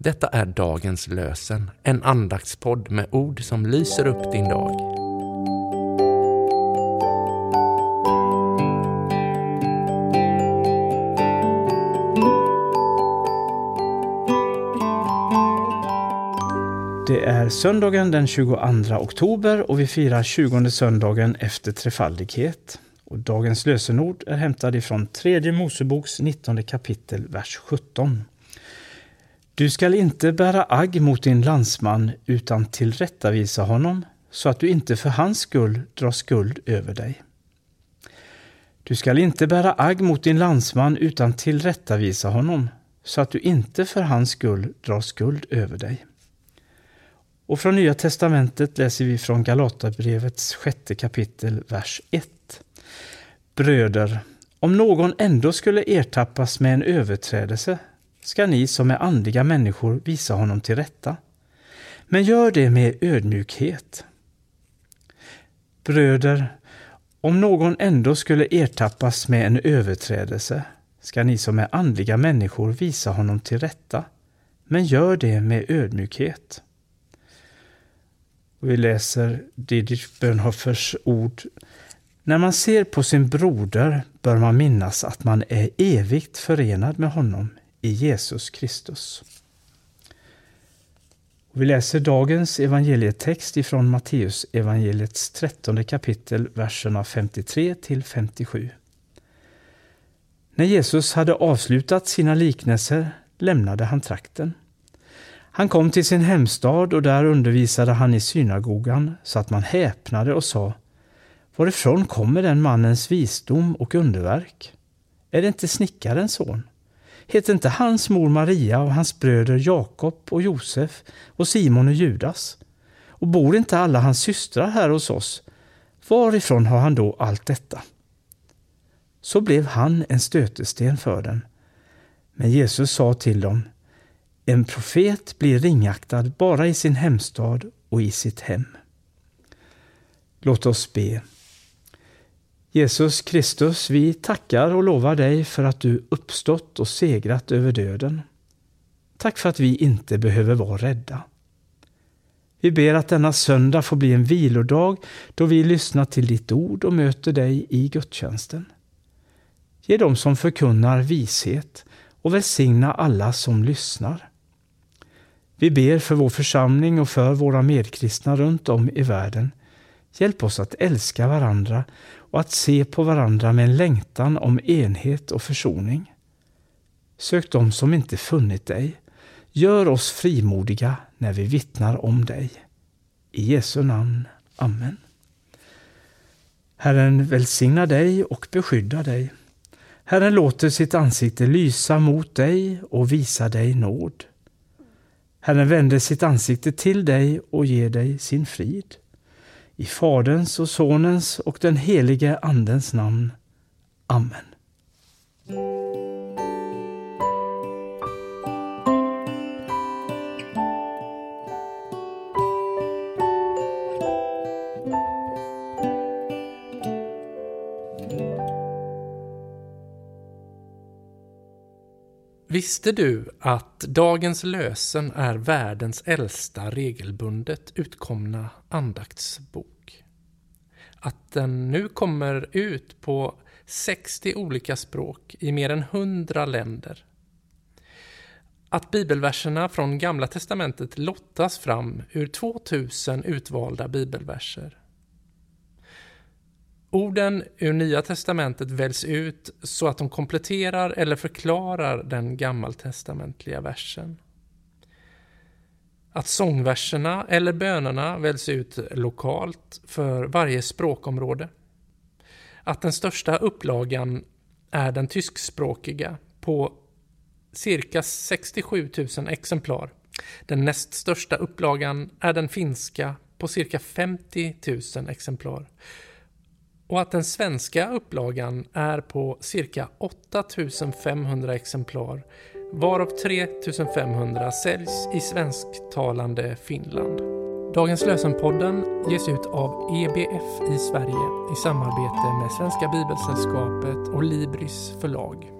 Detta är dagens lösen, en andaktspodd med ord som lyser upp din dag. Det är söndagen den 22 oktober och vi firar 20 söndagen efter trefaldighet. Och dagens lösenord är hämtad ifrån tredje Moseboks 19 kapitel, vers 17. Du skall inte bära agg mot din landsman utan tillrättavisa honom så att du inte för hans skull drar skuld över dig. Du skall inte bära agg mot din landsman utan tillrättavisa honom så att du inte för hans skull drar skuld över dig. Och från Nya testamentet läser vi från Galaterbrevets sjätte kapitel, vers 1. Bröder, om någon ändå skulle ertappas med en överträdelse ska ni som är andliga människor visa honom till rätta. Men gör det med ödmjukhet. Bröder, om någon ändå skulle ertappas med en överträdelse ska ni som är andliga människor visa honom till rätta. Men gör det med ödmjukhet. Och vi läser Didrik Bönhoffers ord. När man ser på sin broder bör man minnas att man är evigt förenad med honom i Jesus Kristus. Vi läser dagens evangelietext ifrån Matteus evangeliets trettonde kapitel, verserna 53 till 57. När Jesus hade avslutat sina liknelser lämnade han trakten. Han kom till sin hemstad och där undervisade han i synagogan så att man häpnade och sa Varifrån kommer den mannens visdom och underverk? Är det inte snickarens son? Heter inte hans mor Maria och hans bröder Jakob och Josef och Simon och Judas? Och bor inte alla hans systrar här hos oss? Varifrån har han då allt detta? Så blev han en stötesten för dem. Men Jesus sa till dem, en profet blir ringaktad bara i sin hemstad och i sitt hem. Låt oss be. Jesus Kristus, vi tackar och lovar dig för att du uppstått och segrat över döden. Tack för att vi inte behöver vara rädda. Vi ber att denna söndag får bli en vilodag då vi lyssnar till ditt ord och möter dig i gudstjänsten. Ge dem som förkunnar vishet och välsigna alla som lyssnar. Vi ber för vår församling och för våra medkristna runt om i världen. Hjälp oss att älska varandra och att se på varandra med en längtan om enhet och försoning. Sök dem som inte funnit dig. Gör oss frimodiga när vi vittnar om dig. I Jesu namn. Amen. Herren välsigna dig och beskydda dig. Herren låter sitt ansikte lysa mot dig och visa dig nåd. Herren vänder sitt ansikte till dig och ger dig sin frid. I Faderns och Sonens och den helige Andens namn. Amen. Visste du att dagens lösen är världens äldsta regelbundet utkomna andaktsbok? Att den nu kommer ut på 60 olika språk i mer än 100 länder. Att bibelverserna från Gamla Testamentet lottas fram ur 2000 utvalda bibelverser. Orden ur Nya testamentet väljs ut så att de kompletterar eller förklarar den gammaltestamentliga versen. Att sångverserna eller bönerna väljs ut lokalt för varje språkområde. Att den största upplagan är den tyskspråkiga på cirka 67 000 exemplar. Den näst största upplagan är den finska på cirka 50 000 exemplar och att den svenska upplagan är på cirka 8500 exemplar varav 3500 säljs i svensktalande Finland. Dagens lösenpodden ges ut av EBF i Sverige i samarbete med Svenska Bibelsällskapet och Libris förlag.